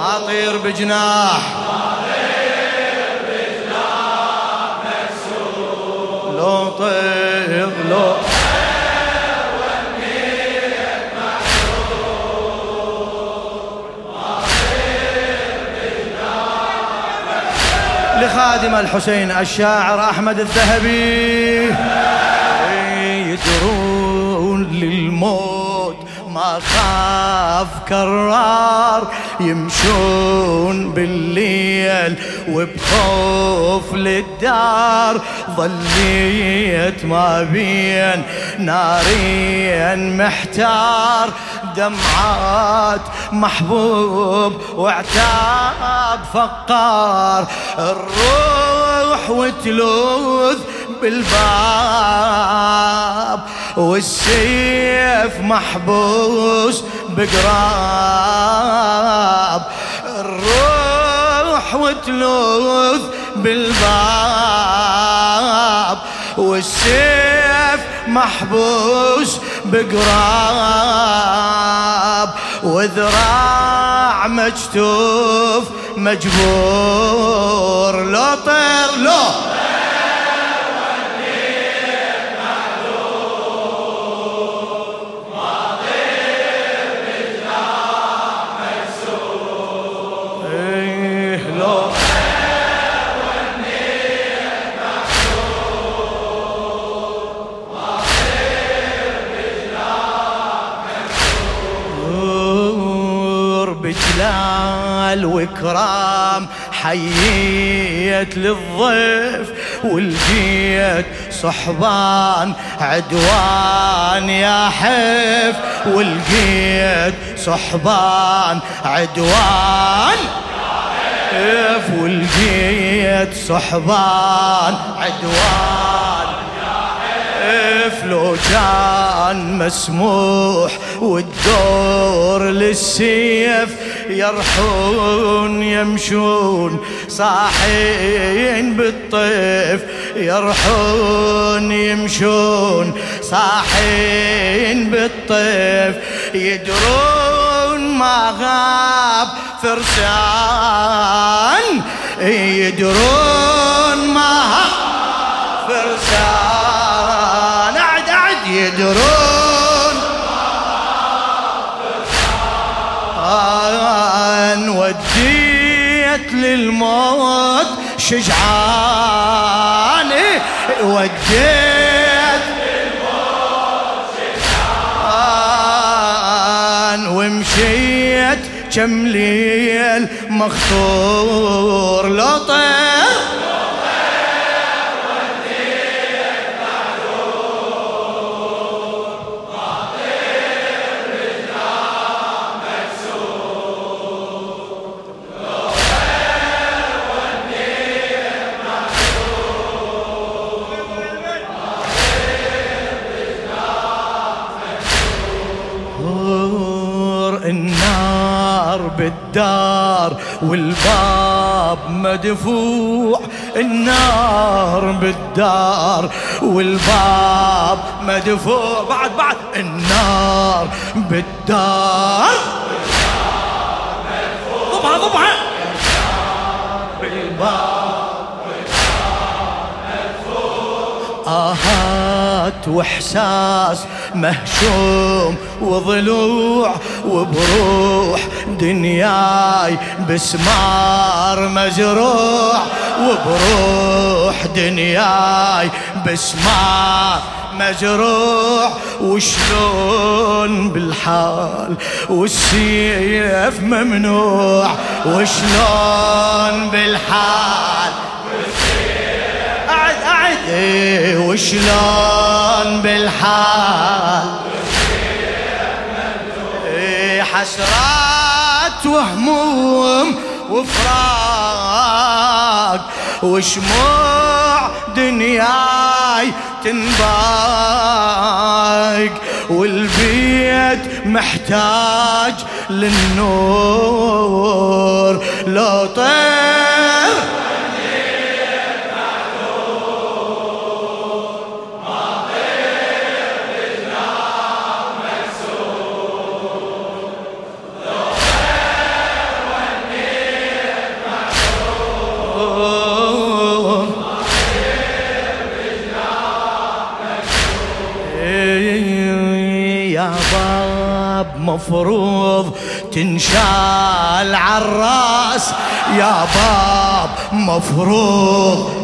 ما طير بجناح. لو طير لو لخادم الحسين الشاعر أحمد الذهبي. يدرون للموت ما خاف كرار. يمشون بالليل وبخوف للدار ظليت ما بين نارين محتار دمعات محبوب وعتاب فقار الروح وتلوذ بالباب والسيف محبوس بقراب. الروح وتلوذ بالباب والسيف محبوس بقراب. وذراع مجتوف مجبور. لو طير لو. بجلال وكرام حييت للضيف ولقيت صحبان عدوان يا حيف ولقيت صحبان عدوان ولقيت صحبان عدوان. كيف لو كان مسموح والدور للسيف يرحون يمشون صاحين بالطيف يرحون يمشون صاحين بالطيف يدرون ما غاب فرسان يدرون ما غاب فرسان يدرون آن وديت للموت شجعان وديت آن ومشيت كم ليل مخطور لو والباب مدفوع النار بالدار. والباب مدفوع بعد بعد. النار بالدار. ضبها ضبها بالباب آهات وإحساس مهشوم وضلوع وبروح دنياي بسمار مجروح وبروح دنياي بسمار مجروح وشلون بالحال والسيف ممنوع وشلون بالحال إيه وشلون بالحال؟ إيه حسرات وهموم وفراق وشموع دنياي تنباق والبيت محتاج للنور. لو طير باب مفروض تنشال عالراس يا باب مفروض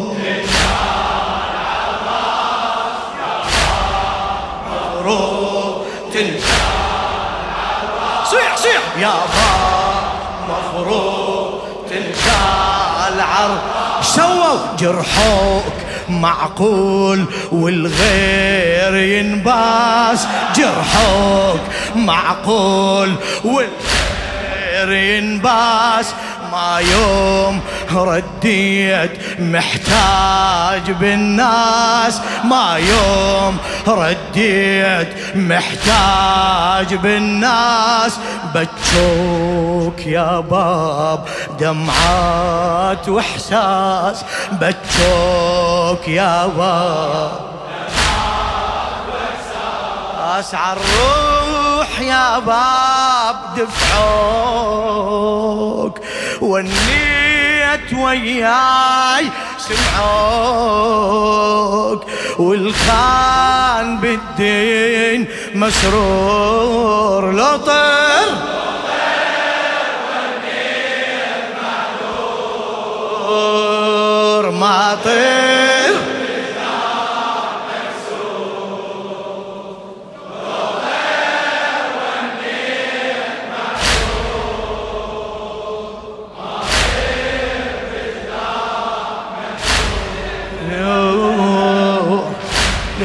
صيح صيح. يا باب مفروض تنشال عر سووا جرحوك. معقول والغير ينباس جرحوك معقول والغير ينباس. ما يوم رديت محتاج بالناس. ما يوم رديت محتاج بالناس. بتشوك يا باب دمعات وإحساس. بتشوك يا باب أسعى الروح يا باب دفعوك. والنيت وياي سمعوك والخان بالدين مسرور لو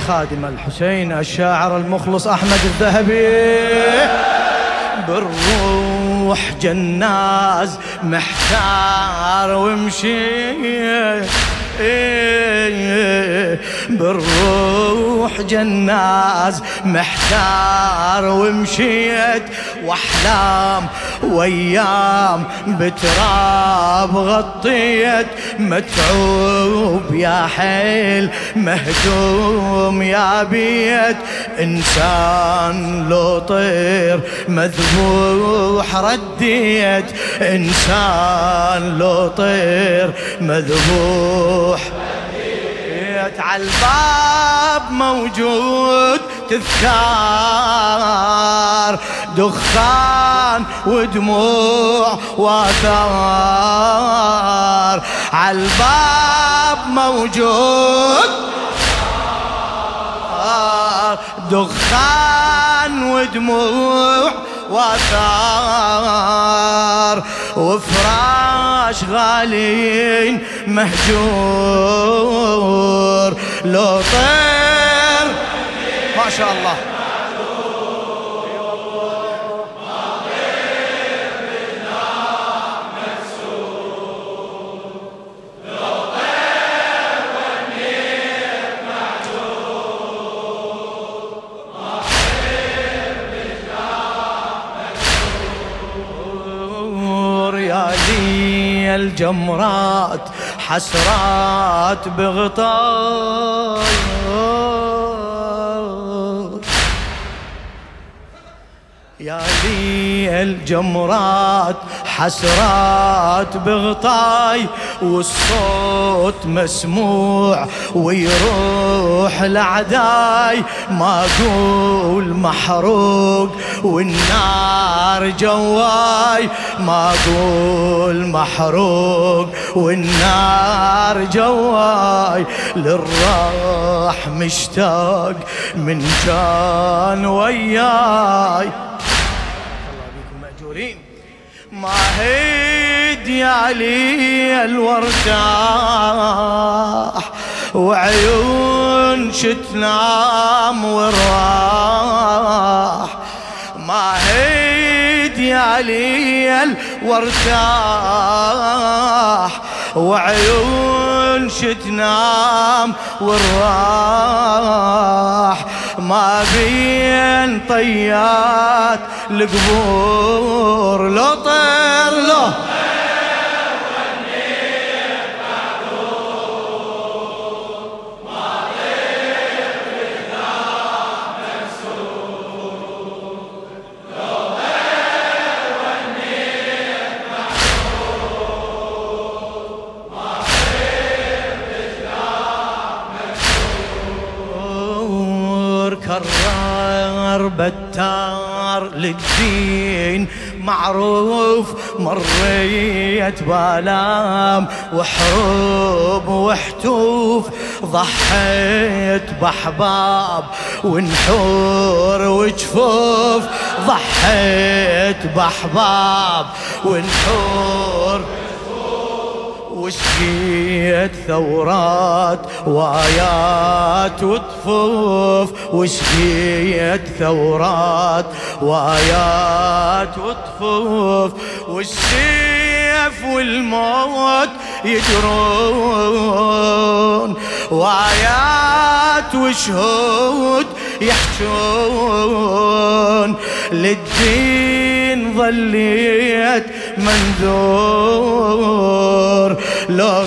لخادم الحسين الشاعر المخلص أحمد الذهبي. بالروح جناز محتار ومشي. بالروح جناز محتار ومشيت واحلام وايام بتراب غطيت متعوب يا حيل مهدوم يا بيت انسان لو طير مذبوح رديت انسان لو طير مذبوح على الباب موجود تذكار. دخان ودموع وآثار. على الباب موجود دخان ودموع وأثار وفراش غالين مهجور. لو طير ما شاء الله. الجمرات حسرات بغطاء. يا لي الجمرات حسرات بغطاي والصوت مسموع ويروح لعداي. ما أقول محروق والنار جواي. ما أقول محروق والنار جواي. للراح مشتاق من كان وياي. ما هيد يا علي الورتاح وعيون شتنام وراح ما هيد يا علي الورتاح. وعيون شتنام وراح ما بين طيات القبور. لو طير له بتار للدين معروف مريت بآلام وحروب وحتوف ضحيت بحباب ونحور وجفوف ضحيت بحباب ونحور وشقيت ثورات وايات وطفوف وشقيت ثورات وايات وطفوف والسيف والموت يجرون وايات وشهود يحجون. للدين ظليت منذور لو